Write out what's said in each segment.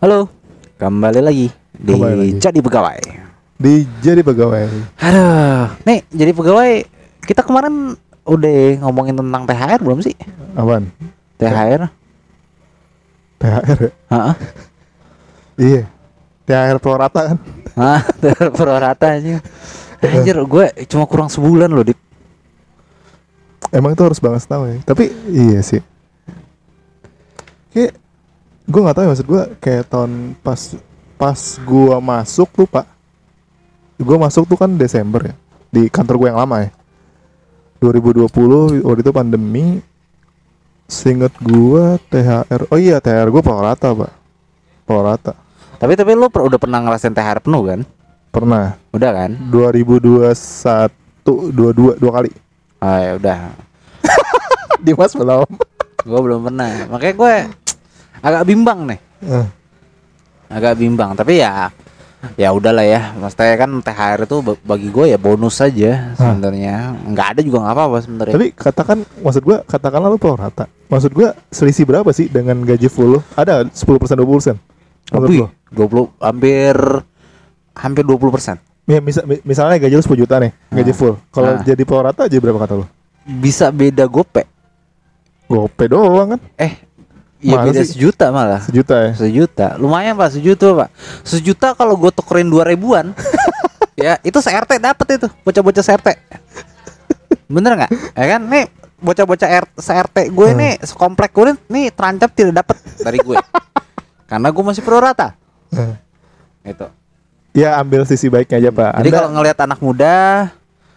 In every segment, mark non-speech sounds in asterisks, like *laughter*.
Halo, kembali lagi di Kembali lagi. Jadi Pegawai. di jadi pegawai Aduh, nih jadi pegawai kita kemarin udah ngomongin tentang THR belum sih? apaan THR? THR ya? Heeh. *laughs* iya THR pro rata kan Hah, *laughs* THR pro rata aja. Anjir, gue cuma kurang sebulan loh, Dik. emang itu harus banget tahu ya tapi iya sih kayak gue nggak tahu ya maksud gue kayak tahun pas pas gua masuk tuh pak gue masuk tuh kan Desember ya di kantor gue yang lama ya 2020 waktu itu pandemi Seinget gua THR Oh iya THR gue rata pak rata Tapi tapi lu per- udah pernah ngerasain THR penuh kan? Pernah Udah kan? 2021 22 dua kali Oh ya udah. *laughs* Dimas belum Gue belum pernah. Makanya gue agak bimbang nih. Eh, agak bimbang tapi ya ya udahlah ya. Maksudnya kan THR itu ba- bagi gue ya bonus saja Hah. sebenarnya. Nggak ada juga nggak apa-apa sebenarnya. Tapi katakan Maksud gua Katakanlah lu pro rata Maksud gua Selisih berapa sih Dengan gaji full lu? Ada 10% 20% Menurut Lebih, lu? 20 hampir hampir 20 persen. Ya, misal, mi- misalnya gaji lu 10 juta nih Gaji Ah. full. Kalau Ah. jadi pro rata aja berapa kata lu? Bisa beda gope. Gope doang kan? Eh ya Masa beda sih? sejuta malah. Sejuta ya? Sejuta. Lumayan pak. Sejuta pak. Sejuta kalau gue tukerin dua ribuan *laughs* ya itu CRT dapet itu. Bocah-bocah CRT bener nggak? Ya kan? Nih bocah-bocah R- CRT gue Hmm. nih sekomplek gue nih, nih terancam tidak dapet dari gue *laughs* karena gue masih pro rata. Eh. itu. Ya ambil sisi baiknya aja pak. Jadi Anda- kalau ngelihat anak muda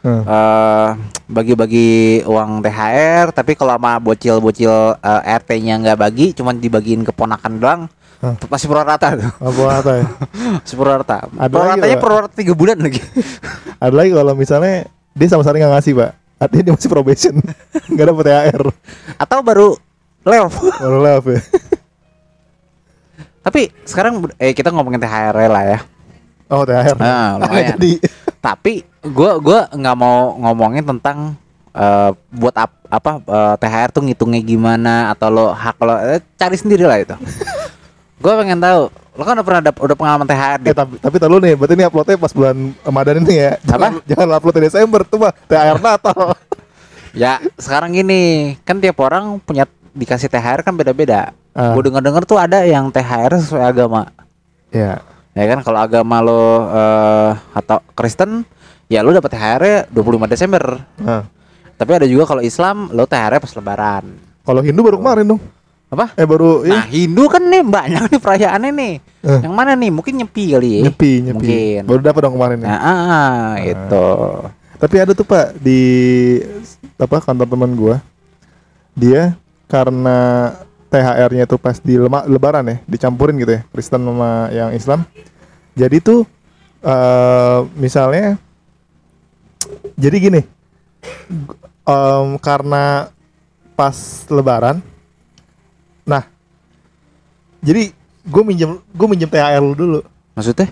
Eh, eh bagi-bagi uang THR tapi kalau sama bocil-bocil eh, RT-nya nggak bagi cuman dibagiin keponakan doang Hah. masih pro rata tuh. Apa rata ya? *laughs* Masih pro rata Ada pro lagi, ratanya Pak. pro rata tiga bulan lagi. *laughs* Ada lagi kalau misalnya Dia sama sekali nggak ngasih pak. Artinya dia masih probation. *laughs* Gak dapet THR atau baru level Baru love ya? Tapi sekarang eh kita ngomongin THR lah ya. Oh THR Nah, Nggak lumayan. Jadi tapi gua gua nggak mau ngomongin tentang eh, buat ap- apa eh, THR tuh ngitungnya gimana atau lo hak lo eh, cari sendiri lah itu *laughs* gua pengen tahu lo kan udah pernah dap- udah pengalaman THR Dit. tapi tapi tahu nih, berarti ini uploadnya pas bulan Ramadan ini ya. Jangan, Apa? Jangan upload Desember tuh mah THR Natal. *laughs* Ya sekarang gini kan tiap orang punya dikasih THR kan beda-beda. Ah. Gue denger-denger tuh ada yang THR sesuai agama. ya. Ya kan kalau agama lo eh, atau Kristen ya lo dapat THR 25 Desember. Nah. Tapi ada juga kalau Islam lo THR pas lebaran. Kalau Hindu baru kemarin dong. Apa? Eh baru Nah, iya. Hindu kan nih banyak *laughs* nih perayaannya nih. Eh. Yang mana nih? Mungkin nyepi kali ya. nyepi, nyepi. Mungkin. Baru dapat dong kemarin ya. Nah, ah, itu. Tapi ada tuh Pak di apa kantor teman gua. Dia karena THR-nya tuh pas di lema- lebaran ya, dicampurin gitu ya, Kristen sama yang Islam. Jadi tuh eh misalnya jadi gini. em, karena pas lebaran nah jadi gue minjem gue minjem THR lu dulu Maksudnya?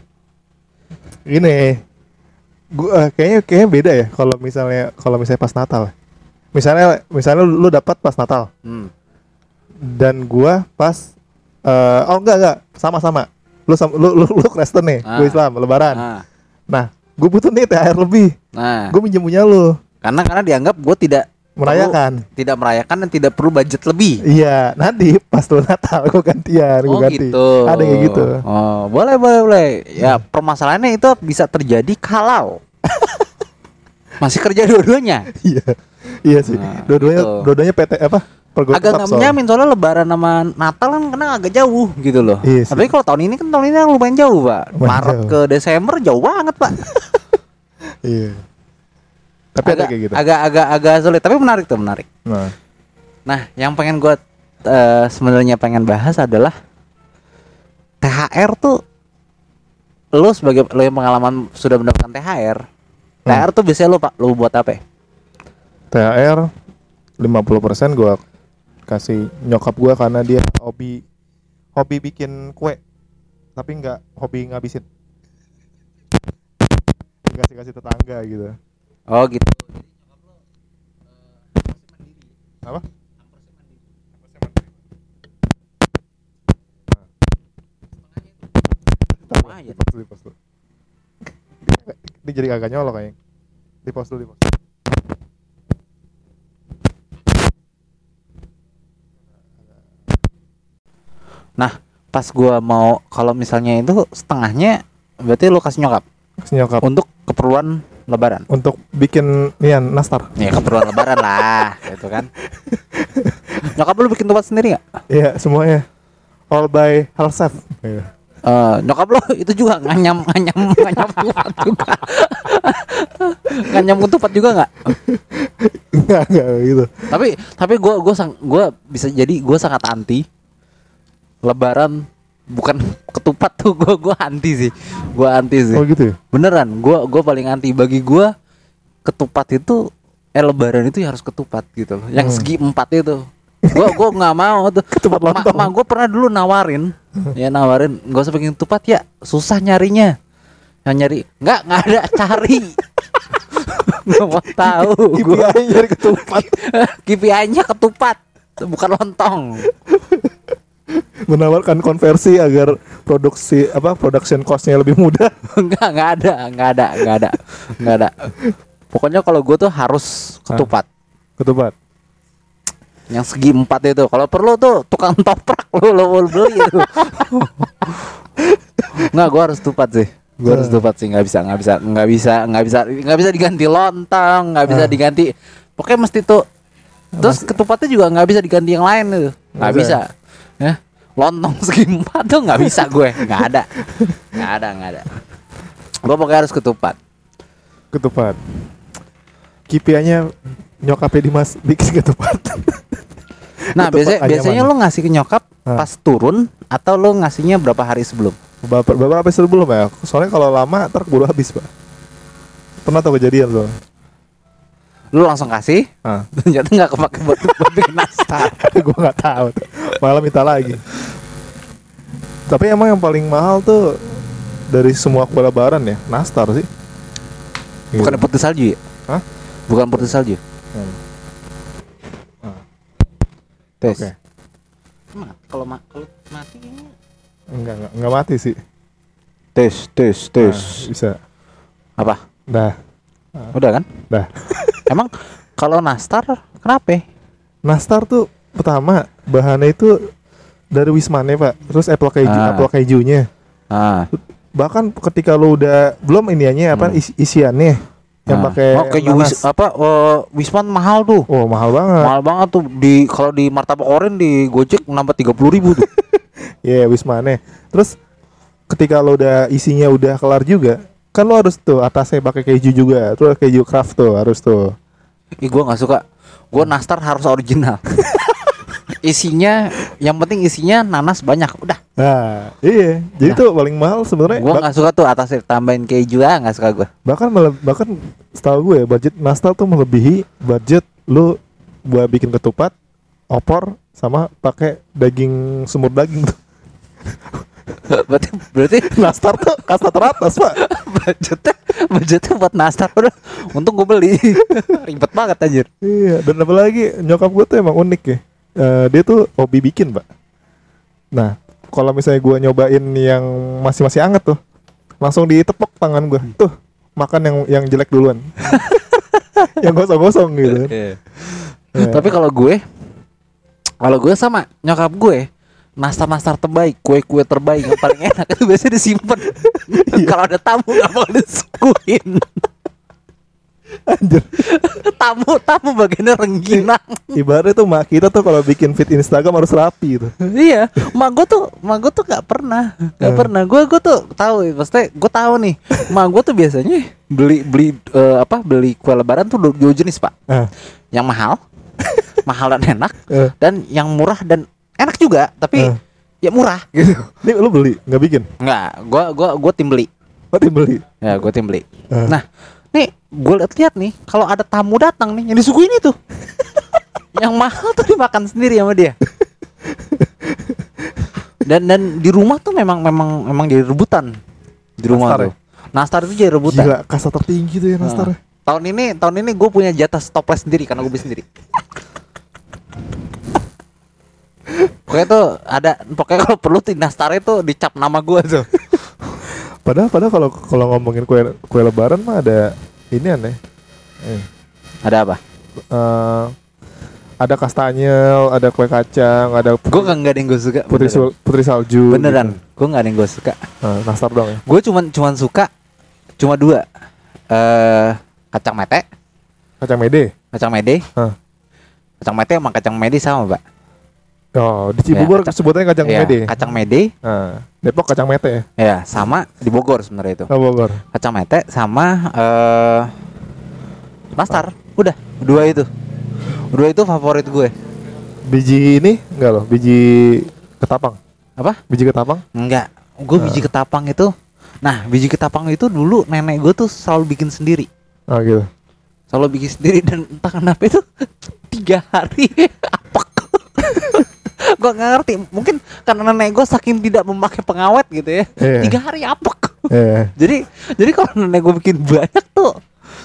gini gua kayaknya kayaknya beda ya kalau misalnya kalau misalnya pas Natal misalnya misalnya lu, lu dapat pas Natal Hmm. Dan gua pas eh oh enggak enggak sama-sama lu lu lu, lu Kristen nih Ah. gue Islam lebaran Nah, nah gue butuh nih THR lebih nah. gue minjem punya lu Karena karena dianggap gue tidak merayakan tidak merayakan dan tidak perlu budget lebih. iya nanti pas lu Natal gue gantian gue Oh ganti gitu. ada kayak gitu Oh boleh boleh boleh. Ya permasalahannya itu bisa terjadi kalau *laughs* masih kerja dua-duanya. iya iya sih Nah, dua-duanya gitu. dua-duanya PT apa Pergub Agak nggak Sapsol. menyamin soalnya Lebaran sama Natal kan karena agak jauh gitu loh. Iya sih. Tapi kalau tahun ini kan tahun ini lumayan jauh pak. Lumayan Maret jauh. ke Desember jauh banget pak. *laughs* iya tapi ada agak, kayak gitu agak agak agak sulit tapi menarik tuh menarik. nah Nah, yang pengen gue sebenarnya pengen bahas adalah THR tuh lo sebagai lo yang pengalaman sudah mendapatkan THR. THR tuh biasanya lo pak lo buat apa? ya? THR 50% gua kasih nyokap gua karena dia hobi hobi bikin kue tapi nggak hobi ngabisin kasih kasih tetangga gitu Oh gitu. apa Lumayan. Di di. Ini jadi kagak nyolok kayaknya. Di pause dulu, di pause. Nah, pas gua mau kalau misalnya itu setengahnya berarti lu kasih nyokap Kasih nyokap untuk keperluan lebaran. untuk bikin nian nastar. Ya keperluan lebaran lah, *laughs* gitu kan. *laughs* Nyokap lu bikin tempat sendiri nggak? Iya, semuanya. All by herself. Iya. Eh, nyokap lo *laughs* itu juga nganyam nganyam nganyam ketupat juga. nganyam ketupat juga nggak? Enggak gitu. Tapi tapi gua gua sang gua bisa jadi gua sangat anti lebaran bukan *laughs* ketupat tuh gua gua anti sih. Gua anti sih. Oh gitu ya? Beneran, gua gua paling anti bagi gua ketupat itu eh lebaran itu ya harus ketupat gitu loh. Yang Hmm. segi empat itu. Gua gua nggak mau tuh. *laughs* Ketupat Ma, lontong. ma gua pernah dulu nawarin, ya nawarin, gak usah bikin ketupat ya, susah nyarinya. Yang nyari, nggak nggak ada cari. *laughs* Gak mau tahu. KPI nyari ketupat. KPI-nya ketupat, bukan lontong. Menawarkan konversi agar produksi apa production cost-nya lebih mudah. *laughs* Enggak, enggak ada, enggak ada, enggak ada, enggak ada. Pokoknya kalau gue tuh harus ketupat. Ketupat. Yang segi empat itu. Kalau perlu tuh tukang toprak lu lo lo beli itu. *laughs* Enggak, gue harus tupat sih. Gue harus Nah. tupat sih, nggak bisa, nggak bisa, nggak bisa, nggak bisa, nggak bisa diganti lontong, nggak bisa Ah. diganti. Pokoknya mesti tuh. Terus ketupatnya juga nggak bisa diganti yang lain itu, nggak Nggak bisa. Ya, lontong *laughs* segi empat tuh nggak bisa gue, nggak ada, nggak ada, nggak ada. Gue pokoknya harus ketupat. Ketupat. KPI-nya nyokapnya Dimas bikin ketupat. *laughs* Nah, Ketupat biasanya biasanya lo ngasih ke nyokap Ah. pas turun atau lo ngasihnya berapa hari sebelum? Beberapa, beberapa episode belum ya? Soalnya kalau lama ntar keburu habis pak. Pernah tau kejadian. Lo langsung kasih, *laughs* ternyata nggak kepake buat, buat bikin nastar. gue nggak tahu. Malah minta lagi. Tapi emang yang paling mahal tuh dari semua kue lebaran ya, nastar sih. Bukan Gitu. putih salju ya? Hah? Bukan putih salju. Hmm. Ah, Tes. Oke. Ma- Kalau ma kalau mati kayaknya. Enggak, enggak, enggak mati sih. Tes, tes, tes. Nah, bisa. Apa? Dah, Udah kan? dah. *laughs* Emang kalau nastar kenapa? Nastar tuh pertama bahannya itu dari Wismane pak, terus apple keju, Ah. apple kejunya. Ah, Bahkan ketika lo udah belum iniannya apa Hmm. isi- isiannya yang ah. pakai oh, keju wis, apa eh, Wisman mahal tuh. Oh mahal banget. Mahal banget tuh di kalau di martabak oren di Gojek nambah 30.000 ribu tuh. *laughs* Iya Wismane. Terus ketika lo udah isinya udah kelar juga, kan lo harus tuh atasnya pakai keju juga. Terus keju craft tuh harus tuh. Ih gua nggak suka. Gua nastar harus original. *laughs* isinya yang penting isinya nanas banyak. Udah. Nah, iya. Jadi Nah. tuh paling mahal sebenarnya. Gua nggak suka tuh atasnya tambahin keju ah nggak suka gua. bahkan bahkan setahu gue ya budget nastar tuh melebihi budget lo buat bikin ketupat, opor sama pakai daging semur daging tuh. *laughs* berarti berarti *laughs* nastar tuh kasta teratas pak. *laughs* budgetnya budgetnya buat nastar udah untung gue beli ribet banget anjir Iya, dan apalagi nyokap gue tuh emang unik ya. Eh, dia tuh hobi bikin, Pak. Nah, kalau misalnya gue nyobain yang masih masih anget tuh, langsung ditepok tangan gue. Tuh, makan yang yang jelek duluan. *laughs* yang gosong-gosong gitu. kan. Ya. tapi kalau gue kalau gue sama nyokap gue nastar-nastar terbaik kue-kue terbaik yang paling enak itu biasanya disimpan *laughs* kalau ada tamu nggak mau disuguhin Anjir, tamu tamu bagiannya rengginang *laughs* ibaratnya tuh mak kita tuh kalau bikin feed Instagram harus rapi gitu. iya mak gue tuh mak gue tuh nggak pernah nggak Hmm. pernah gue gue tuh tahu pasti gue tahu nih mak gue tuh biasanya beli beli eh, apa beli kue lebaran tuh dua, dua jenis pak Ah, yang mahal *laughs* mahal dan enak eh, dan yang murah dan enak juga tapi Eh. ya murah gitu ini lu beli, nggak bikin? nggak gua gua gua tim beli Oh, dia beli. ya gua tim beli Eh. nah nih gue lihat-lihat nih kalau ada tamu datang nih yang disuguhin itu. *laughs* Yang mahal tuh dimakan sendiri sama dia. Dan dan di rumah tuh memang memang memang jadi rebutan. Di rumah Nastar ya? tuh nastar itu jadi rebutan. Gila, kasta tertinggi tuh ya nastar. Nah, tahun ini tahun ini gue punya jatah stopless sendiri karena gue beli sendiri. *laughs* Pokoknya tuh ada pokoknya kalau perlu tuh nastar itu dicap nama gue tuh Padahal padahal kalau kalau ngomongin kue kue lebaran mah ada ini aneh. Eh, Ada apa? eh, ada kastanyel, ada kue kacang, ada Gue kan nggak ada yang gue suka. putri sul- putri salju. Beneran, gitu. gue nggak ada yang gue suka. Nah, nastar dong ya. Gue cuman cuman suka cuma dua. Eh kacang mete, Kacang mede. kacang mede. Hah. Kacang mete sama kacang mede sama, Pak. Oh, di Cibubur Ya, kacang- sebutannya kacang Iya, mede. Kacang mede, Nah, Depok kacang mete ya. ya sama di Bogor sebenarnya itu. Oh, Bogor. Kacang mete sama eh nastar. Udah, dua itu. Dua itu favorit gue. Biji ini enggak loh, biji ketapang. Apa? Biji ketapang? Enggak. Gue biji ketapang itu. Nah, biji ketapang itu dulu nenek gue tuh selalu bikin sendiri. Oh gitu. Selalu bikin sendiri dan entah kenapa itu *laughs* tiga hari *laughs* apek. Gue nggak ngerti. Mungkin karena nenek gue saking tidak memakai pengawet gitu ya. Iya. Tiga hari apek. Eh, *laughs* jadi jadi kalau nenek gue bikin banyak tuh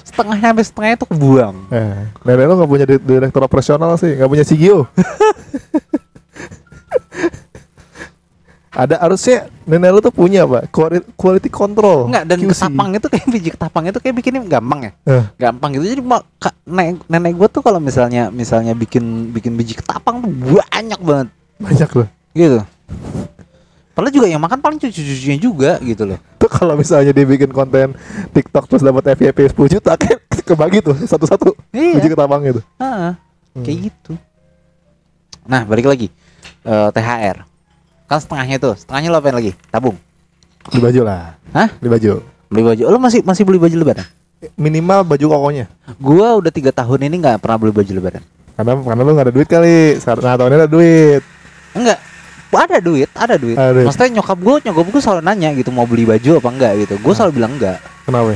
setengahnya sampai setengahnya tuh kebuang. eh. Nenek lo nggak punya di- direktur operasional sih, nggak punya CGO. *laughs* Ada harusnya nenek lo tuh punya pak quality, control. Enggak dan QC. ketapang itu kayak *laughs* biji ketapang itu kayak bikinnya gampang ya. Eh, gampang gitu jadi mak ka- nenek, nenek gue tuh kalau misalnya misalnya bikin bikin biji ketapang tuh banyak banget banyak loh. gitu Padahal juga yang makan paling cucu-cucunya juga gitu loh Tuh kalau misalnya dia bikin konten TikTok terus dapat FYP 10 juta *laughs* kan kebagi tuh satu-satu Iya. biji ketapang gitu. Ah, Hmm. kayak gitu nah balik lagi Eh, THR kan setengahnya tuh setengahnya lo apain lagi tabung Beli baju lah. Hah? Beli baju. beli baju lo masih masih beli baju lebaran Minimal baju kokonya. gua udah tiga tahun ini nggak pernah beli baju lebaran Karena karena lu gak ada duit kali. Nah, tahun ini ada duit. enggak ada duit ada duit Ada duit. maksudnya nyokap gue nyokap gue selalu nanya gitu mau beli baju apa enggak gitu gue selalu bilang enggak Kenapa?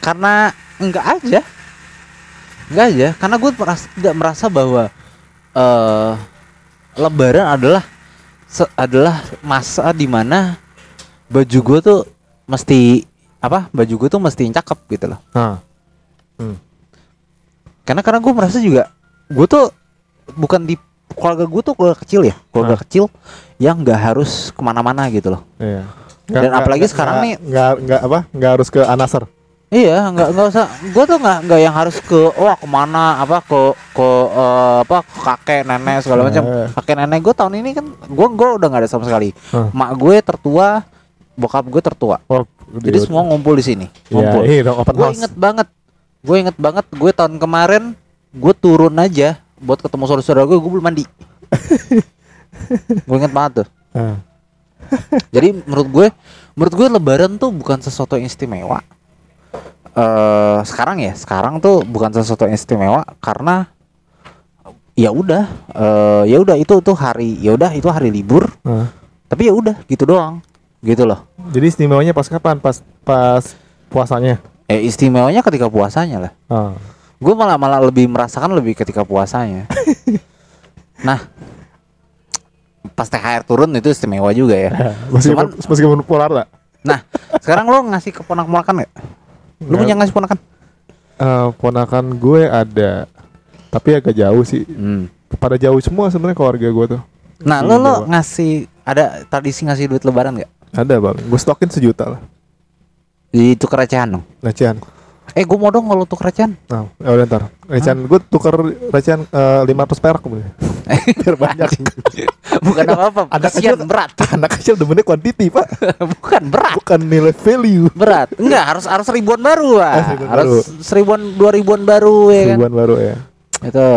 karena enggak aja enggak aja karena gue merasa, tidak merasa bahwa eh lebaran adalah adalah masa di mana baju gue tuh mesti apa baju gue tuh mesti cakep gitu loh Nah. karena karena gue merasa juga gue tuh bukan di keluarga gue tuh keluarga kecil ya keluarga Hah. kecil yang nggak harus ke mana-mana gitu loh Iya. Dan apalagi sekarang nih- nggak nggak apa nggak harus ke Anasar. Iya, nggak nggak usah. Gue tuh nggak nggak yang harus ke wah ke mana apa ke ke eh, apa ke kakek nenek segala macam. Eh. Kakek nenek gue tahun ini kan gue gue udah nggak ada sama sekali. Hah. Mak gue tertua, bokap gue tertua. Oh, Jadi semua ngumpul di sini. Iya, Ngumpul. dong open gue inget banget. Gue inget banget. Gue tahun kemarin gue turun aja buat ketemu saudara-saudara gue. Gue belum mandi. *laughs* gue inget banget tuh. Ah. Jadi menurut gue, menurut gue Lebaran tuh bukan sesuatu yang istimewa. Eh sekarang ya, sekarang tuh bukan sesuatu yang istimewa karena ya udah, eh ya udah itu tuh hari, ya udah itu hari libur. Ah. Tapi ya udah gitu doang, gitu loh. Jadi istimewanya pas kapan? Pas pas puasanya. Eh istimewanya ketika puasanya lah. Ah. Gue malah malah lebih merasakan lebih ketika puasanya. *laughs* nah, pas THR turun itu istimewa juga ya. *laughs* meskipun Cuman- meskipun polar lah. Nah, sekarang lo ngasih ke ponak-ponakan gak? Lu punya ngasih ponakan? Eh, ponakan gue ada, tapi agak jauh sih. Hmm. Pada jauh semua sebenarnya keluarga gue tuh. Nah, Di lo lo ngasih ada tradisi ngasih duit lebaran gak? Ada bang, gue stokin sejuta lah. Di tuker recehan dong. Recehan. Eh, gue mau dong kalau tuker recehan. Nah, ya udah ntar. Recehan gue tuker recehan eh, lima ratus perak kemudian. *laughs* Biar banyak. Bukan apa-apa, Anak kecil- berat. *laughs* Anak kecil demennya quantity pak, *laughs* Bukan berat. bukan nilai value. Berat. Enggak, harus harus ribuan baru, Pak. Ah, seribuan harus baru. seribuan dua ribuan baru ya kan. Ribuan baru ya. Itu.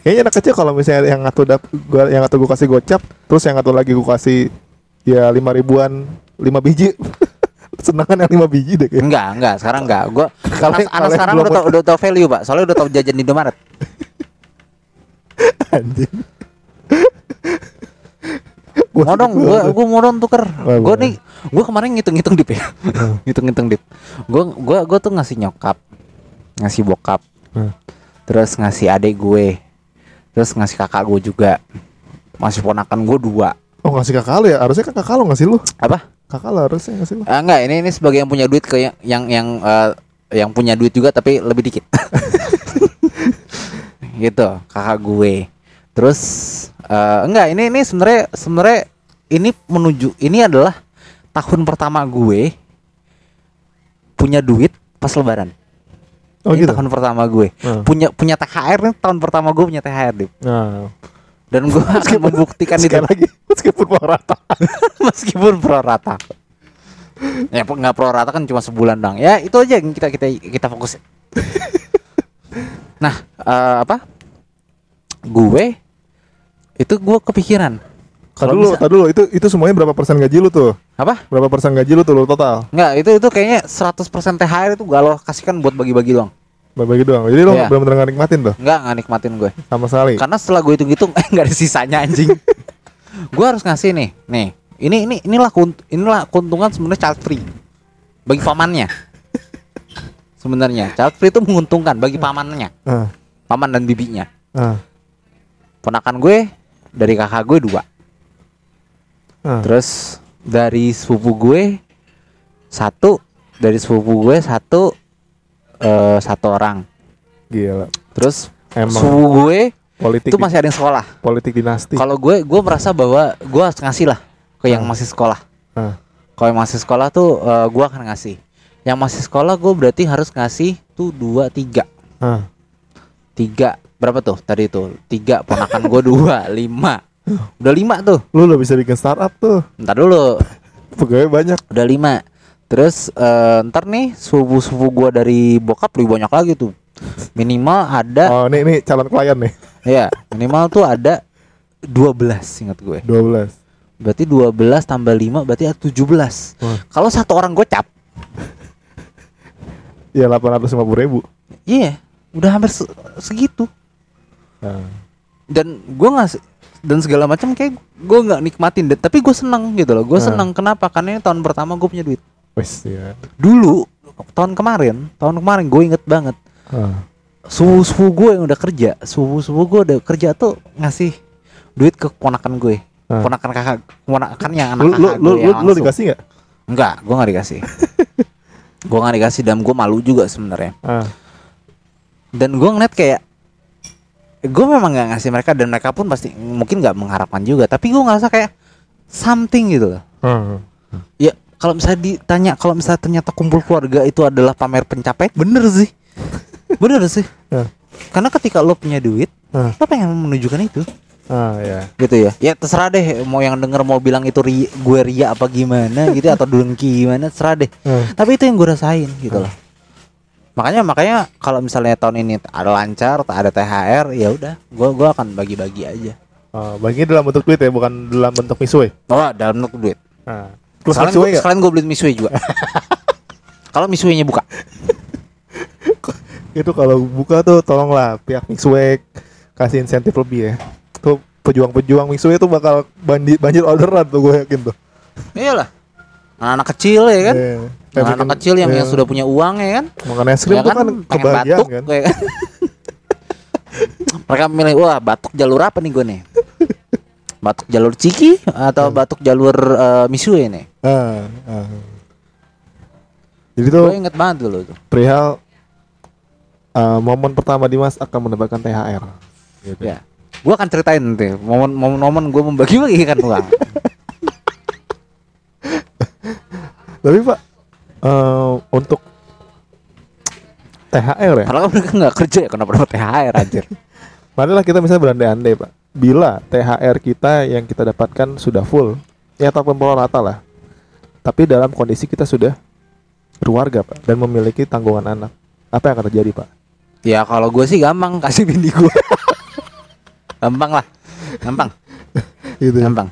Kayaknya anak kecil kalau misalnya yang satu dap, gua yang satu gue kasih gocap, terus yang satu lagi gue kasih ya lima ribuan, lima biji. Senangan yang lima biji deh kayaknya. Enggak, enggak, sekarang enggak. Gua *laughs* Kalau- anak, anak sekarang udah tau, udah tau value, Pak. Soalnya udah tau jajan di Indomaret. *laughs* Anjing. *laughs* mau dong gua gua mau dong tuker Wah, gua nih gua kemarin ngitung-ngitung dip ya ngitung-ngitung dip gua gua gua tuh ngasih nyokap ngasih bokap Hmm. terus ngasih adik gue terus ngasih kakak gue juga masih ponakan gue dua Oh ngasih kakak lu ya? Harusnya kan kakak lu ngasih lu. apa Kakak lu harusnya ngasih lu. Ah, enggak ini ini sebagai yang punya duit ke yang yang yang eh, yang punya duit juga tapi lebih dikit *laughs* gitu kakak gue terus eh, enggak ini ini sebenarnya sebenarnya ini menuju ini adalah tahun pertama gue punya duit pas lebaran. Oh Ini gitu. tahun pertama gue. Hmm. Punya punya THR nih tahun pertama gue punya THR, Dip. Nah, Dan gue *laughs* akan membuktikan itu lagi meskipun mau rata. *laughs* meskipun pro rata. Ya nggak pro rata kan cuma sebulan dong. Ya itu aja yang kita kita kita fokus. *laughs* nah eh, apa? Gue itu gue kepikiran. Tadi dulu, tadi dulu itu itu semuanya berapa persen gaji lu tuh? apa? Berapa persen gaji lu tuh lu total? Enggak, itu itu kayaknya 100% THR itu gak lo kasihkan buat bagi-bagi doang. Bagi doang. Jadi lu Iya. benar-benar nggak nikmatin tuh Enggak, nggak nikmatin gue. sama sekali. Karena setelah gue hitung-hitung eh nggak ada sisanya anjing. *laughs* gue harus ngasih nih. Nih, ini ini inilah kunt- inilah keuntungan sebenarnya child free bagi pamannya. Sebenarnya child free itu menguntungkan bagi pamannya, Ah, paman dan bibinya. ah, Ponakan gue dari kakak gue dua. Terus dari sepupu gue satu, dari sepupu gue satu eh, satu orang. Gila. Terus Emang sepupu gue politik itu masih ada yang sekolah. politik dinasti. Kalau gue, gue merasa bahwa gue harus ngasih lah ke yang Hmm. masih sekolah. Ah, Kalau yang masih sekolah tuh eh, gue akan ngasih. Yang masih sekolah gue berarti harus ngasih tuh dua tiga ah. tiga berapa tuh tadi itu tiga ponakan gue dua *laughs* lima udah lima tuh Lu udah bisa bikin startup tuh. ntar dulu *laughs* Pegawai banyak. udah lima terus eh, ntar nih subuh subuh gue dari bokap lebih banyak lagi tuh minimal ada Oh, ini ini calon klien nih. ya minimal tuh ada 12 ingat gue 12. berarti 12 tambah 5 berarti ada 17 Wah. kalau satu orang gocap Iya 850 ribu. iya udah hampir se- segitu Nah, dan gue se- dan segala macam kayak gue nggak nikmatin tapi gue seneng gitu loh gue Hmm. seneng kenapa karena ini tahun pertama gue punya duit wes ya. dulu tahun kemarin tahun kemarin gue inget banget. Ah, suhu suhu gue yang udah kerja suhu suhu gue udah kerja tuh ngasih duit ke ponakan gue. Ah. ponakan kakak ponakan yang anak lu lu kakak lu, gue lu, yang lu langsung. dikasih nggak? enggak gue nggak dikasih. *laughs* Gue nggak dikasih dan gue malu juga sebenarnya. Ah, dan gue ngeliat kayak gue memang nggak ngasih mereka dan mereka pun pasti mungkin nggak mengharapkan juga. Tapi gue ngerasa kayak something gitu loh. Ya kalau misalnya ditanya kalau misalnya ternyata kumpul keluarga itu adalah pamer pencapaian bener sih *laughs* bener sih Ah. karena ketika lo punya duit Ah. lo pengen menunjukkan itu Ah, ya. gitu ya ya terserah deh mau yang denger mau bilang itu ri, gue ria apa gimana gitu atau dengki gimana terserah deh Ah. tapi itu yang gue rasain gitu loh makanya makanya kalau misalnya tahun ini ada lancar tak ada THR ya udah gue gua akan bagi-bagi aja Ah, baginya dalam bentuk duit ya, bukan dalam bentuk misue. oh dalam bentuk duit. Plus sekalian gue nggak? sekalian gue beli misue juga *laughs* kalau misuenya buka Itu kalau buka tuh tolonglah pihak Mixway kasih insentif lebih ya. Tuh pejuang-pejuang Mixway tuh bakal banjir, banjir orderan tuh gue yakin tuh. iyalah anak-anak kecil ya kan Iya. Kayak anak-anak bikin- kecil yang iya. yang sudah punya uang ya kan makan es krim ya kan, pengen kebahagiaan batuk kan. ya kan? *laughs* mereka milih wah batuk jalur apa nih gue nih batuk jalur ciki atau batuk jalur eh, misue nih Ah, ah. Jadi tuh gue inget banget dulu tuh perihal uh, momen pertama Dimas akan mendapatkan THR. Gitu. ya gue akan ceritain nanti momen momen momen gue membagi-bagikan uang *laughs* Tapi Pak eh, untuk THR ya. kalau mereka *laughs* nggak kerja ya kenapa dapat THR anjir *laughs* Marilah kita misalnya berandai-andai Pak. Bila THR kita yang kita dapatkan sudah full, ya ataupun pola rata lah. Tapi dalam kondisi kita sudah berkeluarga Pak dan memiliki tanggungan anak. Apa yang akan terjadi Pak? ya kalau gue sih gampang kasih bini gue *laughs* gampang lah gampang *laughs* Gitu ya. gampang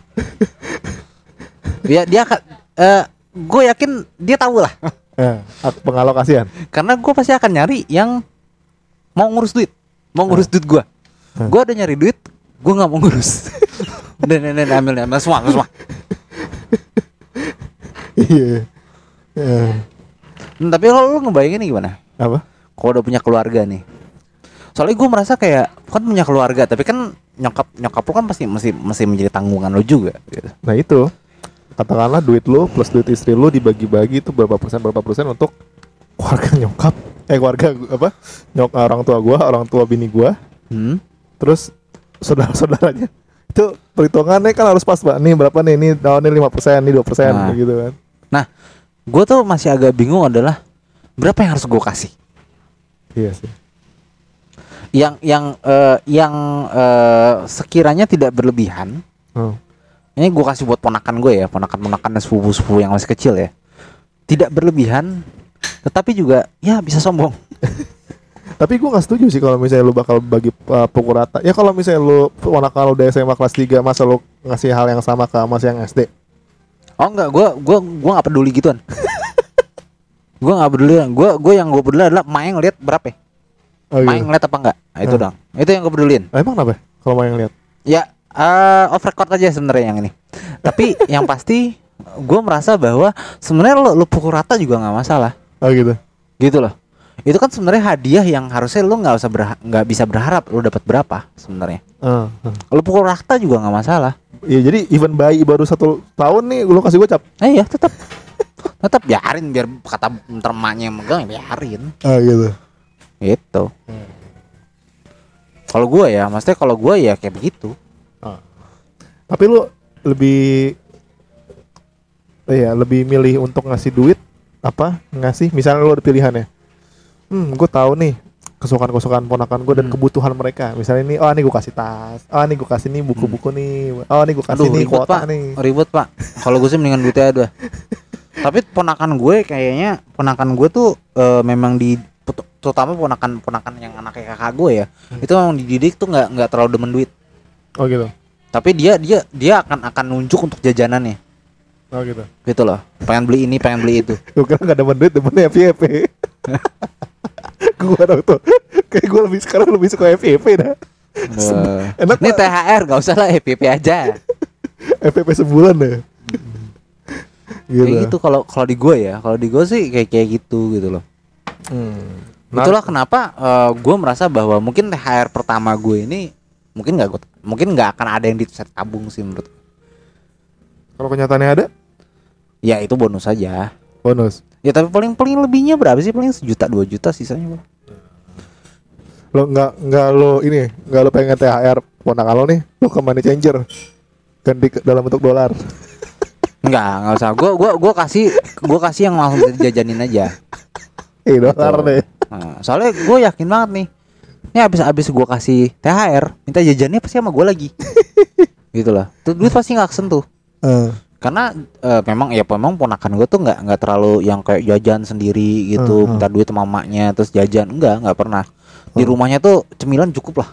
dia dia akan eh gue yakin dia tahu lah *laughs* Eh, pengalokasian. karena gue pasti akan nyari yang mau ngurus duit mau ngurus duit gue Hmm. gue ada nyari duit gue nggak mau ngurus. *laughs* Dan dan ambil ambil. Semua semua. Iya. Eh, Hmm, tapi kalau lu ngebayangin nih gimana? Apa? kalau udah punya keluarga nih. Soalnya gue merasa kayak kan punya keluarga tapi kan nyokap nyokap lu kan pasti masih masih menjadi tanggungan lo juga gitu. Nah itu. Katakanlah duit lu plus duit istri lu dibagi-bagi itu berapa persen berapa persen untuk keluarga nyokap. Eh keluarga apa? Nyok orang tua gua orang tua bini gua. Hmm? terus saudara-saudaranya *laughs* itu perhitungannya kan harus pas pak nih berapa nih ini tahunnya lima persen nih dua persen Nah. gitu kan Nah, gue tuh masih agak bingung adalah berapa yang harus gue kasih. Iya sih. Yang yang eh, yang eh, sekiranya tidak berlebihan. Oh. Ini gue kasih buat ponakan gue ya, ponakan-ponakan dan sepupu-sepupu yang masih kecil ya. Tidak berlebihan, tetapi juga ya bisa sombong. *laughs* Tapi gue gak setuju sih kalau misalnya lu bakal bagi uh, pukul rata. Ya kalau misalnya lu kalau udah SMA kelas 3 masa lu ngasih hal yang sama ke masih yang SD. Oh enggak, gue gua gua nggak peduli gituan. *laughs* gue nggak peduli, gue gue yang gue peduli adalah main ngeliat berapa. ya. Oh, Main gitu. ngeliat apa enggak? Nah, itu Hmm. dong. Itu yang gue pedulin. Nah, emang kenapa? Kalau mau yang lihat. Ya eh off record aja sebenarnya yang ini. Tapi *laughs* yang pasti gue merasa bahwa sebenarnya lo, lo pukul rata juga nggak masalah. Oh gitu. Gitu loh. Itu kan sebenarnya hadiah yang harusnya lo nggak usah berha- nggak bisa berharap lo dapat berapa sebenarnya. Uh, Lo pukul rata juga nggak masalah. Iya jadi even bayi baru satu tahun nih lu kasih gocap. Eh ya tetap tetap biarin biar kata yang megang ya biarin. Ah gitu. Gitu. Kalau gue ya, maksudnya kalau gue ya kayak begitu. Tapi lu lebih Iya, lebih milih untuk ngasih duit apa ngasih misalnya lu ada pilihannya. Hmm, gue tahu nih kesukaan-kesukaan ponakan gue dan Hmm. kebutuhan mereka. Misalnya ini, oh ini gue kasih tas, oh ini gue kasih nih buku-buku nih, oh ini gue kasih Aduh nih ribet kuota pak, nih. ribet pak. Kalau gue sih mendingan duitnya ada. *laughs* Tapi ponakan gue kayaknya ponakan gue tuh eh, memang di terutama ponakan ponakan yang anaknya kakak gue ya, itu memang dididik tuh nggak nggak terlalu demen duit. Oh gitu. Tapi dia dia dia akan akan nunjuk untuk jajanannya, Oh gitu. gitu loh. Pengen beli ini, pengen beli itu. Gue kira gak demen duit, demennya FYP. *laughs* gue tuh. *laughs* Kayak gue lebih sekarang lebih suka FYP dah. Eh, Enak ini Pak. THR nggak usah lah EPP aja. FYP sebulan deh. *laughs* Gitu. Kayak gitu kalau kalau di gue ya, kalau di gue sih kayak kayak gitu gitu loh. Hmm. Nah, Itulah kenapa gue merasa bahwa mungkin THR pertama gue ini mungkin nggak gua- mungkin nggak akan ada yang diset tabung sih menurut. kalau kenyataannya ada, Ya itu bonus saja. Bonus. Ya tapi paling paling lebihnya berapa sih? Paling sejuta dua juta sisanya. Bang. Lo nggak nggak lo ini nggak lo pengen THR ponakan lo nih, lo ke money changer ganti dalam bentuk dolar. *laughs* Enggak, nggak usah. Gue gua gua kasih gua kasih yang langsung dijajanin aja. *laughs* Eh dolar Gitu. deh. Nah, soalnya gue yakin banget nih. Ini habis habis gue kasih THR, minta jajannya pasti sama gue lagi. *laughs* gitu lah. Tuh duit pasti nggak kesentuh. Eh, karena eh, memang ya memang ponakan gue tuh nggak nggak terlalu yang kayak jajan sendiri gitu Hmm, minta duit sama mamanya terus jajan enggak nggak pernah di Hmm. rumahnya tuh cemilan cukup lah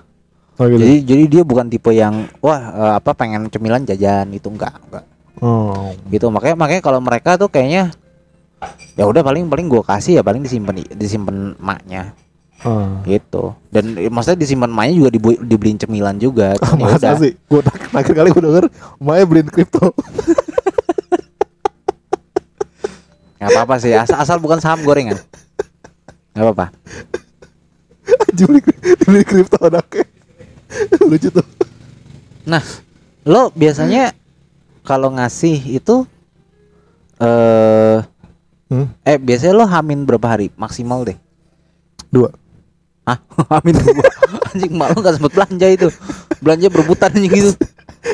oh gitu. jadi jadi dia bukan tipe yang wah eh, apa pengen cemilan jajan itu enggak enggak oh. gitu makanya makanya kalau mereka tuh kayaknya ya udah paling paling gue kasih ya paling disimpan disimpan maknya Ah. gitu. Dan eh, maksudnya disimpan maknya juga dibu- dibeliin cemilan juga. *laughs* Ya Masa udah. sih? Gue terakhir kali gue denger Maya beliin kripto. *laughs* Nggak apa apa sih asal asal bukan saham gorengan. Nggak apa apa Anjir beli, kripto anaknya. *laughs* Lucu tuh. Nah, lo biasanya kalau ngasih itu eh hmm? eh biasanya lo hamin berapa hari? Maksimal deh? Dua Ah, hamin *laughs* dua. Anjing mak lo gak sempet belanja itu. Belanja berebutan anjing gitu.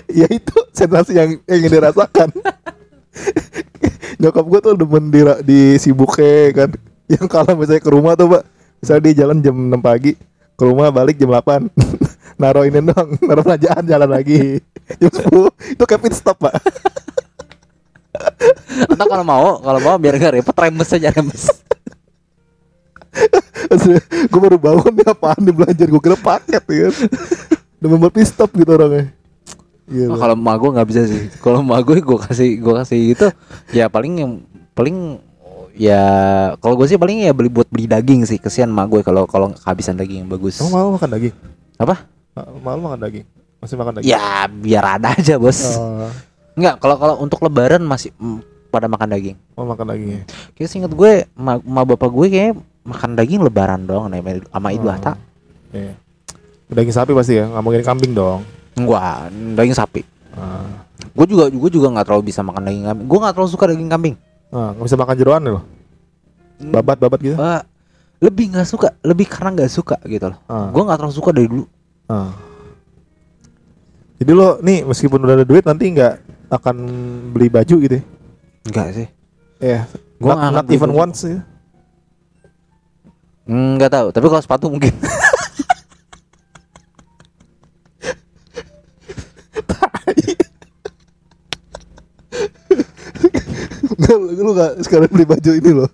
Ya itu sensasi yang ingin dirasakan Nyokap gue tuh demen di, di sibuknya kan Yang kalau misalnya ke rumah tuh pak Misalnya dia jalan jam 6 pagi Ke rumah balik jam 8 *laughs* Naruh ini dong Naruh belanjaan jalan lagi Jam 10 Itu kayak pit stop pak Atau kalau mau, kalau mau biar gak repot remes aja remes. Gue baru bangun nih apaan nih belanjaan gue kira paket ya kan Demen buat pit stop gitu orangnya Gitu. Oh, kalau emak gue nggak bisa sih. Kalau emak gue gue kasih gue kasih itu ya paling yang paling ya kalau gue sih paling ya beli buat beli daging sih kesian emak gue kalau kalau kehabisan daging yang bagus. Kamu mau makan daging? Apa? Mau makan daging? Masih makan daging? Ya biar ada aja bos. Oh, Enggak, kalau kalau untuk lebaran masih mm, pada makan daging. mau makan daging ya? Kayak seinget gue, ma, ma bapak gue kayak makan daging lebaran dong nih sama Idul Oh. Adha. Iya. Daging sapi pasti ya, nggak mungkin kambing dong. Enggak, daging sapi. Ah, Gue juga gue juga nggak terlalu bisa makan daging kambing. Gue nggak terlalu suka daging kambing. ah, nggak bisa makan jeroan loh. Babat babat gitu. Eh, lebih nggak suka, lebih karena nggak suka gitu loh. Ah, Gue nggak terlalu suka dari dulu. ah. Jadi lo nih meskipun udah ada duit nanti nggak akan beli baju gitu ya? Enggak sih. Ya. Gua not, nggak not ngerti even once ya. Enggak tahu, tapi kalau sepatu mungkin. *laughs* Nggak, lu gak sekarang beli baju ini loh.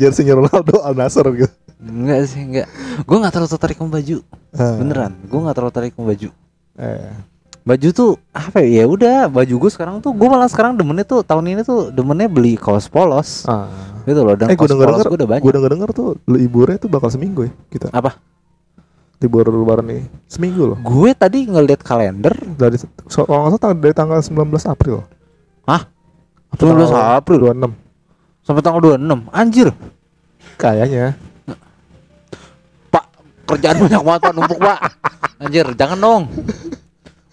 Jersey Ronaldo Al Nassr gitu. enggak sih, enggak. Gue nggak terlalu tertarik sama baju. Ah. Beneran, gue nggak terlalu tertarik sama baju. Eh. Baju tuh apa ya? Ya udah, baju gue sekarang tuh gue malah sekarang demennya tuh tahun ini tuh demennya beli kaos polos. Ah. Gitu loh, dan eh kaos denger polos denger gue udah banyak. gue denger denger tuh liburnya tuh bakal seminggu ya kita Apa? libur lebaran nih seminggu loh Gue tadi ngeliat kalender, dari so, kalau nggak salah dari tanggal 19 April Hah? Apa 19 tanggal April 26 sampai tanggal 26. Anjir. kayaknya Pak, kerjaan banyak banget Pak, numpuk Pak. Anjir, jangan dong.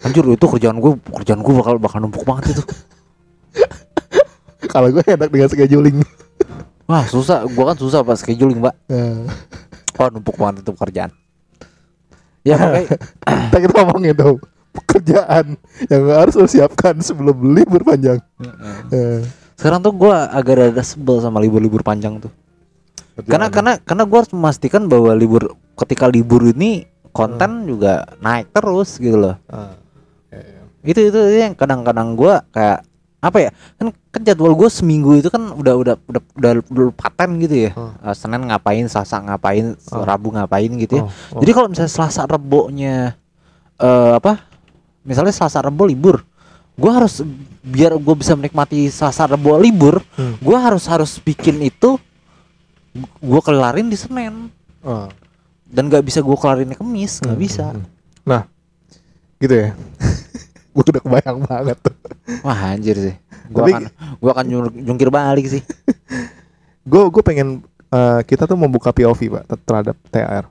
Anjir, itu kerjaan gue, kerjaan gue bakal bakal numpuk banget itu. *laughs* kalau gue enak dengan scheduling *laughs* Wah, susah. Gua kan susah pas scheduling, Mbak. Oh, numpuk banget itu pekerjaan. Ya, makanya *laughs* kita kita ngomongin dong pekerjaan yang harus lo siapkan sebelum libur panjang Eh, sekarang tuh gua agak rada sebel sama libur-libur panjang tuh. Karena karena karena gua harus memastikan bahwa libur ketika libur ini konten juga naik terus gitu loh. Ya. Itu itu, itu yang kadang-kadang gua kayak apa ya? Kan, kan jadwal gua seminggu itu kan udah udah udah udah, udah paten gitu ya. Oh. Eh, Senin ngapain, Selasa ngapain, Oh. Rabu ngapain gitu ya. Oh, oh. Jadi kalau misalnya Selasa Rebonya eh apa? Misalnya Selasa Rebo libur, gua harus biar gue bisa menikmati Selasa Rebo libur, Hmm. gua harus harus bikin itu gua kelarin di Senin Ah. dan nggak bisa gua kelarin di Kamis, nggak Hmm, bisa. hmm, hmm. Nah, gitu ya. *laughs* gue udah kebayang banget tuh. Wah anjir sih. Tapi- akan gua akan jung- jungkir balik sih. *laughs* Gue gue pengen eh, kita tuh membuka POV pak ter- terhadap THR.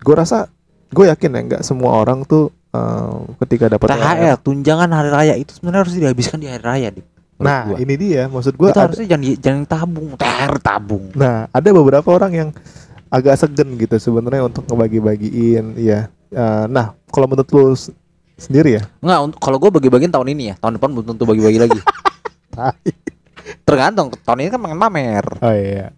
gue rasa gue yakin ya nggak semua orang tuh eh, ketika dapat THR, tunjangan hari raya itu sebenarnya harus dihabiskan di hari raya, Dik. Menurut Nah gua. ini dia maksud gue. itu harusnya jangan di- jangan tabung, THR tabung. Nah ada beberapa orang yang agak segen gitu sebenarnya untuk ngebagi-bagiin, ya. Eh, nah kalau menurut lu sendiri ya? Enggak, kalau gue bagi-bagiin tahun ini ya, tahun depan belum tentu bagi-bagi lagi. *laughs* Tergantung, tahun ini kan pengen pamer. Oh iya.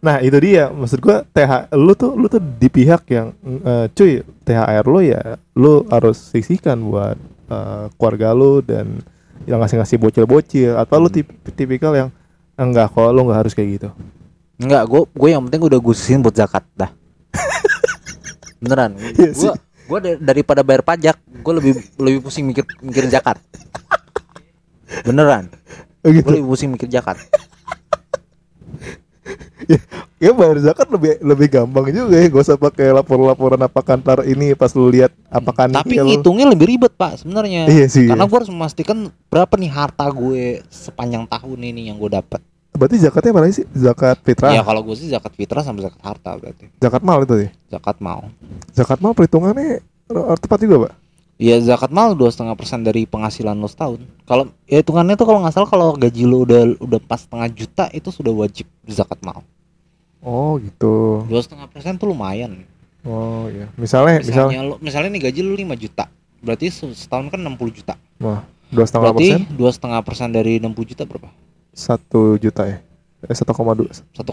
Nah itu dia maksud gua TH lu tuh lu tuh di pihak yang eh, cuy THR lu ya lu harus sisihkan buat eh, keluarga lu dan yang ngasih-ngasih bocil-bocil atau lu Hmm. tip- tipikal yang enggak kok lu nggak harus kayak gitu. Enggak, gue gue yang penting udah gue sisihin buat zakat dah. *laughs* Beneran. Iya sih. Gue gue daripada bayar pajak, gue lebih lebih pusing mikir mikirin zakat. Beneran. Oh, Gue gitu. lebih pusing mikir zakat. Ya bayar zakat lebih lebih gampang juga ya gak usah pakai lapor-laporan apa kantor ini pas lu lihat apakah Tapi nikel. ngitungnya lebih ribet pak sebenarnya. Iya sih. Karena gue harus memastikan berapa nih harta gue sepanjang tahun ini yang gue dapat. Berarti zakatnya mana sih? Zakat fitrah. Ya kalau gue sih zakat fitrah sama zakat harta berarti. Zakat mal itu sih. Zakat mau. Zakat mal perhitungannya tepat juga, Pak. Ya zakat mal dua setengah persen dari penghasilan lo setahun. Kalau ya hitungannya tuh kalau nggak salah kalau gaji lo udah udah pas setengah juta itu sudah wajib zakat mal. Oh, gitu. Dua setengah persen tuh lumayan. Oh, iya. Misalnya, misalnya Misalnya lo misalnya nih gaji lo 5 juta, berarti se- setahun kan 60 juta. Wah, dua setengah Berarti persen dua setengah persen dari 60 juta berapa? Satu juta ya eh satu koma dua 1,2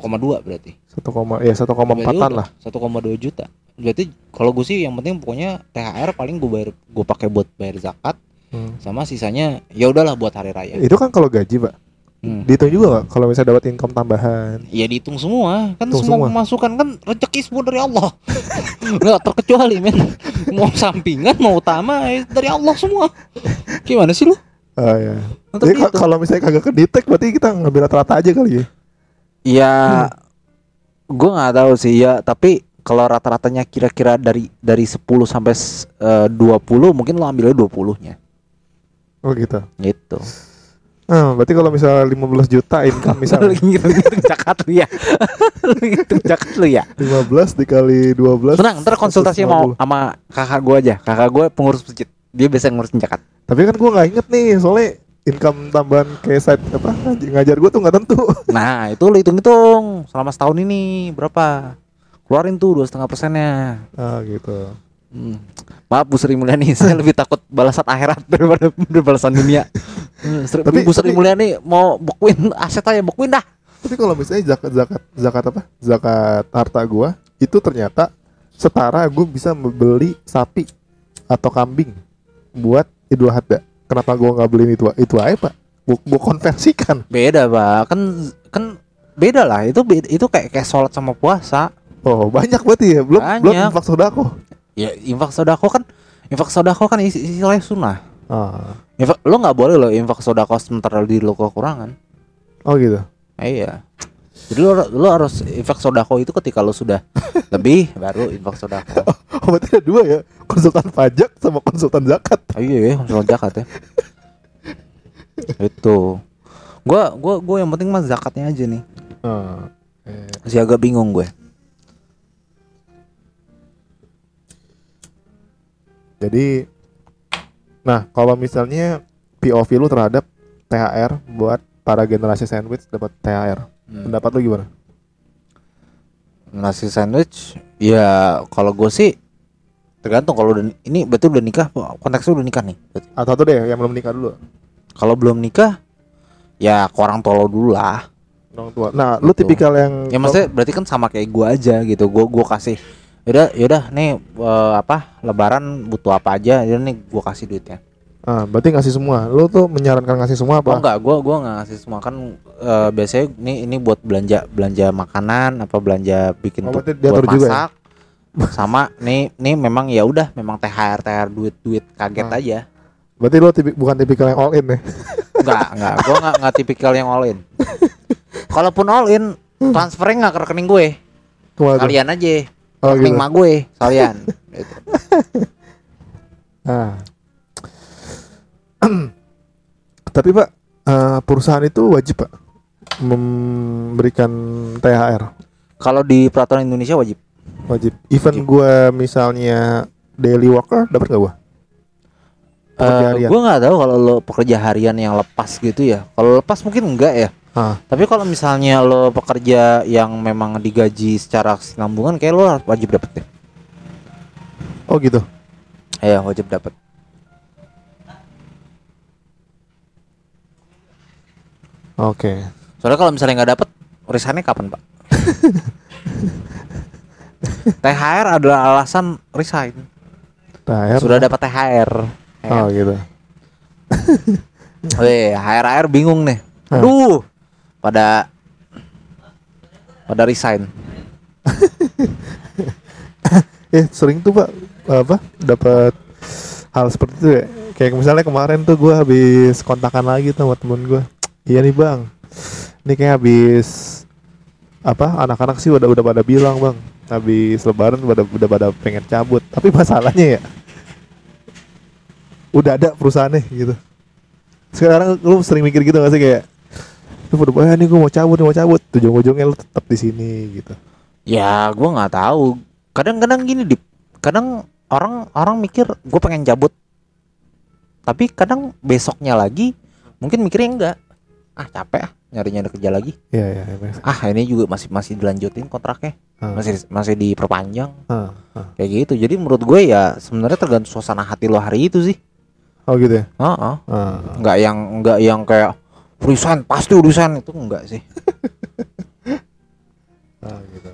berarti. satu koma ya satu koma empatan lah 1,2 juta. Berarti kalau gue sih yang penting pokoknya THR paling gue bayar gue pakai buat bayar zakat Hmm. sama sisanya ya udahlah buat hari raya. itu kan kalau gaji pak Hmm. dihitung juga nggak kalau misalnya dapat income tambahan Ya dihitung semua kan Hitung semua semua. pemasukan kan rezeki semua dari Allah *laughs* nggak terkecuali men mau sampingan mau utama eh, dari Allah semua gimana sih lu oh ya jadi ka- gitu. kalau misalnya kagak kedetek berarti kita ngambil rata-rata aja kali ya? Ya gue nggak tahu sih ya. Tapi kalau rata-ratanya kira-kira dari dari 10 sampai eh, 20 mungkin lo ambilnya 20 nya oh gitu. Gitu. Hmm, berarti kalau misalnya 15 juta income misalnya. *laughs* Lagi ngitung zakat lu ya. Lu *laughs* lagi ngitung zakat lu ya. 15 dikali 12 tenang ntar konsultasi mau 150. sama kakak gue aja. Kakak gue pengurus masjid. Dia biasa ngurusin zakat tapi kan gua nggak inget nih soalnya income tambahan kayak side apa ngaj- ngajar gua tuh nggak tentu *laughs* Nah itu lo hitung-hitung selama setahun ini berapa? Keluarin tuh dua setengah persennya. ah gitu Hmm. Maaf Bu Sri Mulyani, *laughs* saya lebih takut balasan akhirat daripada *laughs* balasan dunia. Sri, Tapi- Ibu Sri tapi- Mulyani mau bekuin aset aja bekuin dah. Tapi kalau misalnya zakat zakat zakat apa? Zakat harta gua itu ternyata setara gue bisa membeli sapi atau kambing buat Idul Adha. Kenapa gua nggak beliin itu itu aja pak? Gua, gua konversikan. Beda, Pak. Kan kan beda lah. Itu beda- itu kayak kayak sholat sama puasa. Oh banyak berarti ya belum belum Banyak. infak sodako. Ya infak sodako kan infak sodako kan isi istilahnya sunnah. Ah. Infak, lo nggak boleh lo infak sodako sementara di lo kekurangan. Oh gitu. Iya. Jadi lo, lo harus infak sodako itu ketika lo sudah *laughs* lebih baru infak sodako. Oh berarti ada dua ya konsultan pajak sama konsultan zakat. Oh, iya ya, konsul zakat ya. *laughs* itu. Gua gua gua yang penting mah zakatnya aja nih. Ah. Eh, Masih agak bingung gue. Jadi Nah kalau misalnya POV lu terhadap THR buat para generasi sandwich dapat THR Hmm. Pendapat lu gimana? Nasi sandwich ya kalau gue sih tergantung kalau udah ini betul udah nikah konteksnya udah nikah nih. berarti. Atau tuh deh yang belum nikah dulu Kalau belum nikah ya ke orang tolo dulu lah. orang tua. Nah, lu Gitu. tipikal yang Ya maksudnya berarti kan sama kayak gue aja gitu. Gue gua kasih yaudah yaudah nih eh, apa lebaran butuh apa aja ya nih gue kasih duitnya. Ah, berarti ngasih semua. Lu tuh menyarankan ngasih semua Oh apa? enggak, gua gua nggak ngasih semua kan eh, biasanya ini ini buat belanja belanja makanan apa belanja bikin Oh, tuh buat juga ya? masak. Sama nih nih memang ya udah memang THR THR duit duit kaget Ah. aja. Berarti lu tipi- bukan tipikal yang all in ya? *laughs* Enggak, enggak. Gua enggak enggak tipikal yang all in. Kalaupun all in, transfernya enggak ke rekening gue. Ke mana? Kalian aja. Oh, rekening gitu. mak gue, kalian. Gitu. *laughs* Ah. *clears throat* Tapi Pak, eh, perusahaan itu wajib Pak memberikan THR. Kalau di peraturan Indonesia wajib. Wajib. Even Wajib. gua misalnya daily worker dapat gak Eh, harian. gue nggak tahu kalau lo pekerja harian yang lepas gitu ya. Kalau lepas mungkin enggak ya. Ah. Tapi kalau misalnya lo pekerja yang memang digaji secara kesinambungan, kayak lo wajib dapet deh. Oh gitu. Iya wajib dapet. Oke. Soalnya kalau misalnya nggak dapet, resignnya kapan pak? *laughs* THR adalah alasan resign. THR. Sudah dapat THR. Ya Oh gitu. *laughs* Weh, HR bingung nih. Aduh, pada pada resign. *laughs* Eh sering tuh Pak apa dapat hal seperti itu ya. Kayak misalnya kemarin tuh gua habis kontakan lagi tuh sama temen gua. Iya nih bang, ini kayak habis apa anak-anak sih udah udah pada bilang bang, habis lebaran udah udah pada pengen cabut. Tapi *laughs* masalahnya ya, udah ada perusahaannya gitu. Sekarang lu sering mikir gitu gak sih kayak, lu udah "Eh, nih gue mau cabut, mau cabut, ujung-ujungnya lu tetap di sini gitu. Ya, gua nggak tahu. Kadang-kadang gini, Dip. Kadang orang orang mikir gue pengen cabut. Tapi kadang besoknya lagi mungkin mikirnya enggak. Ah, capek ah nyari-nyari kerja lagi. Iya iya. iya. Ah, ini juga masih masih dilanjutin kontraknya. Ah, Masih masih diperpanjang ah. kayak gitu. Jadi menurut gue ya sebenarnya tergantung suasana hati lo hari itu sih. Oh gitu ya. Heeh. Ah. Enggak yang enggak yang kayak resign pasti resign itu enggak sih. *laughs* Ah, gitu.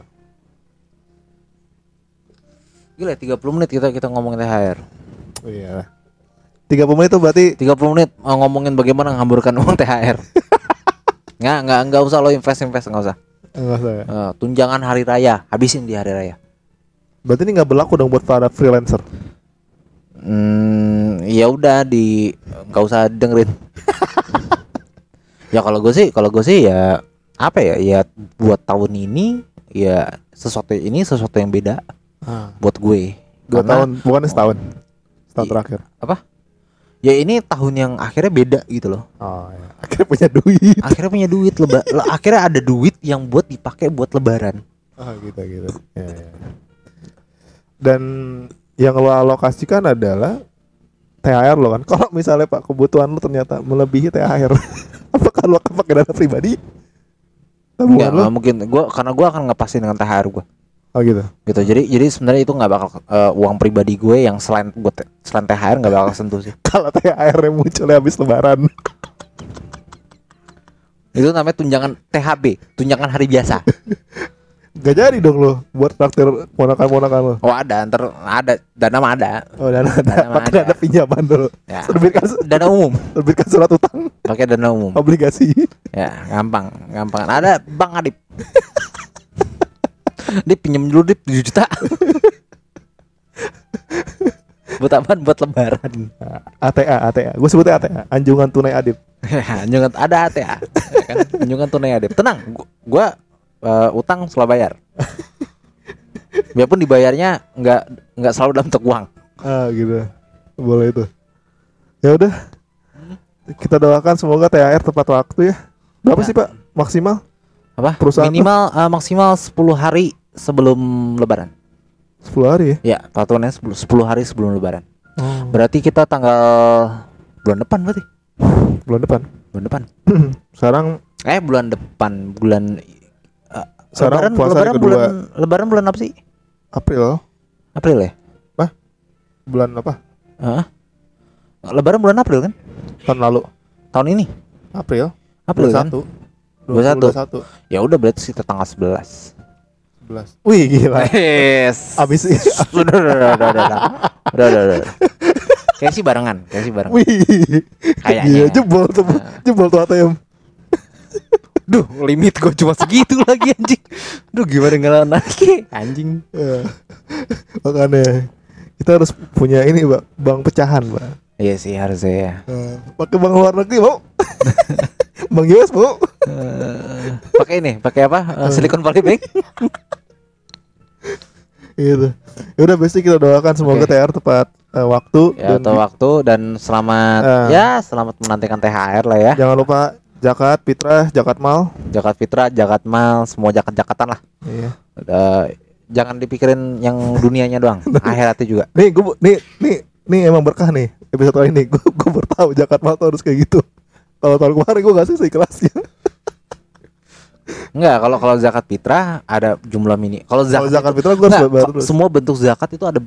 Gila 30 menit kita kita ngomongin THR. Oh, iya. 30 menit itu berarti 30 menit uh, ngomongin bagaimana menghamburkan uang *laughs* THR. nggak nggak nggak usah lo invest invest nggak usah. enggak usah ya. Eh, tunjangan hari raya habisin di hari raya. Berarti ini nggak berlaku dong buat para freelancer. Hmm, ya udah di nggak usah dengerin. *laughs* ya kalau gue sih kalau gue sih ya apa ya ya buat tahun ini ya sesuatu ini sesuatu yang beda Ah. buat gue. Dua Karena- tahun, bukan setahun. Setahun I- terakhir. Ya ini tahun yang akhirnya beda gitu loh. Oh, iya. Akhirnya punya duit. Akhirnya punya duit leba le- akhirnya ada duit yang buat dipakai buat lebaran. Ah, gitu gitu. Ya, ya. Dan yang lo alokasikan adalah THR lo kan. *laughs* Kalau misalnya Pak kebutuhan lo ternyata melebihi THR, *laughs* apakah lo akan pakai dana pribadi? Tabungan Enggak, lo? mungkin. Gua karena gua akan ngepasin dengan THR gua. Oh gitu. Gitu. Jadi jadi sebenarnya itu nggak bakal eh, uang pribadi gue yang selain buat selain THR nggak bakal sentuh sih. *laughs* Kalau THR yang munculnya habis lebaran. *laughs* Itu namanya tunjangan THB, tunjangan hari biasa. *laughs* Gak jadi dong lo buat traktir ponakan-ponakan lo. Oh ada, ntar ada dana mah ada. Oh, dan ada, Dana pakai ada. ada pinjaman dulu. Ya. Terbitkan, Dana umum, terbitkan surat utang, pakai dana umum. obligasi. Ya, gampang, gampang. Ada Bang Adip. Dip pinjam dulu Dip 7 juta. Buat apaan? Buat lebaran. ATA, ATA. Gue sebutnya ATA, Anjungan Tunai Adip. *laughs* Anjungan ada ATA. Ya kan? Anjungan tunai Adip. Tenang, gua eh, utang selalu bayar. Biarpun dibayarnya nggak nggak selalu dalam bentuk uang. Ah, gitu. Boleh itu. Ya udah. Kita doakan semoga THR tepat waktu ya. Berapa Ya. sih, Pak? Maksimal? Apa? Perusahaan tuh- Minimal eh, maksimal 10 hari sebelum lebaran. 10 hari ya? Ya, peraturannya 10, 10 hari sebelum lebaran. Oh. Berarti kita tanggal bulan depan berarti. Bulan depan. Bulan depan. *clears throat* Sekarang Eh bulan depan, bulan eh, Sekarang lebaran, puasa lebaran kedua. bulan lebaran bulan apa sih? April. April ya? Bulan apa? Hah? Lebaran bulan April kan? Tahun lalu. Tahun ini. April. April kan? 21. 21. Ya udah berarti sekitar tanggal 11. 14. Wih gila. Yes. Abis *laughs* udah udah udah udah udah. Udah udah udah. Kayak sih barengan, kayak sih barengan. Wih. Kayaknya. Iya, jebol tuh. Eh. Jebol tuh ATM. Duh, limit gue cuma segitu lagi anjing. Duh, gimana nggak naik anjing. Ya. Makanya kita harus punya ini, Pak. Bang pecahan, Pak. Iya sih harusnya ya. Uh, pakai bang luar negeri mau? *laughs* Bang US mau? Uh, eh, pakai ini, pakai apa? Uh, Silicon Valley Bank. *laughs* gitu. Ya udah pasti kita doakan semoga Oke. THR tepat eh, waktu Ya, atau waktu dan selamat Eh. ya, selamat menantikan THR lah ya. jangan lupa zakat, fitrah, zakat mal. Zakat fitrah, zakat mal, semua zakat-zakatan lah. Iya. Eh, jangan dipikirin yang dunianya doang, *laughs* akhiratnya juga. Nih, gue nih nih nih emang berkah nih episode kali ini. Gue gue baru tahu zakat mal tuh harus kayak gitu. Kalau tahun kemarin gue gak sih seikhlasnya. Enggak, kalau kalau zakat fitrah ada jumlah mini. Kalau Kalau zakat, zakat itu- fitrah gue harus enggak, bayar kok terus. semua bentuk zakat itu ada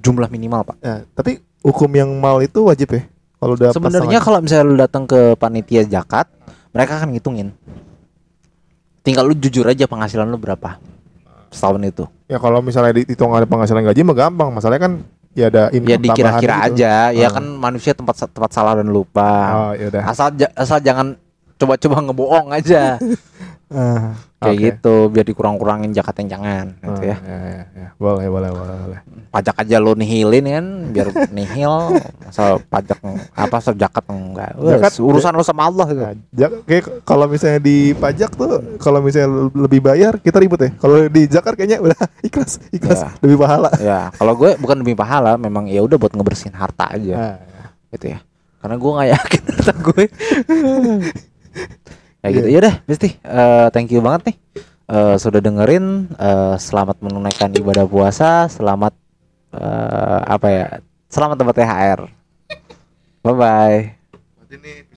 jumlah minimal, Pak. Ya, tapi hukum yang mal itu wajib ya. Kalau udah Sebenarnya kalau misalnya lu datang ke panitia zakat, mereka akan ngitungin. Tinggal lu jujur aja penghasilan lu berapa setahun itu. ya kalau misalnya dihitung ada penghasilan gaji mah gampang. Masalahnya kan ya ada income Ya dikira-kira gitu. aja, ya Ah. kan manusia tempat tempat salah dan lupa. Oh. Asal asal jangan coba-coba ngebohong aja. *laughs* Ah, Kayak oke. gitu biar dikurang-kurangin zakatnya jangan Ah, gitu ya. ya, ya, ya. Boleh, boleh, boleh, boleh. Pajak aja lu nihilin kan biar nihil asal pajak apa asal zakat enggak. Wes, Zakat- urusan lu sama Allah gitu. Nah, jak- kayak kalau misalnya di pajak tuh kalau misalnya le- lebih bayar kita ribut ya. Kalau di zakat kayaknya udah *laughs* ikhlas, ikhlas Ya. lebih pahala. Ya, kalau gue bukan demi pahala, memang ya udah buat ngebersihin harta aja. Nah, gitu ya karena gue nggak yakin harta gue *laughs* ya gitu. Ya deh Besti Eh, thank you banget nih. Eh, sudah dengerin. Eh, selamat menunaikan ibadah puasa. Selamat eh, apa ya? Selamat dapat THR bye bye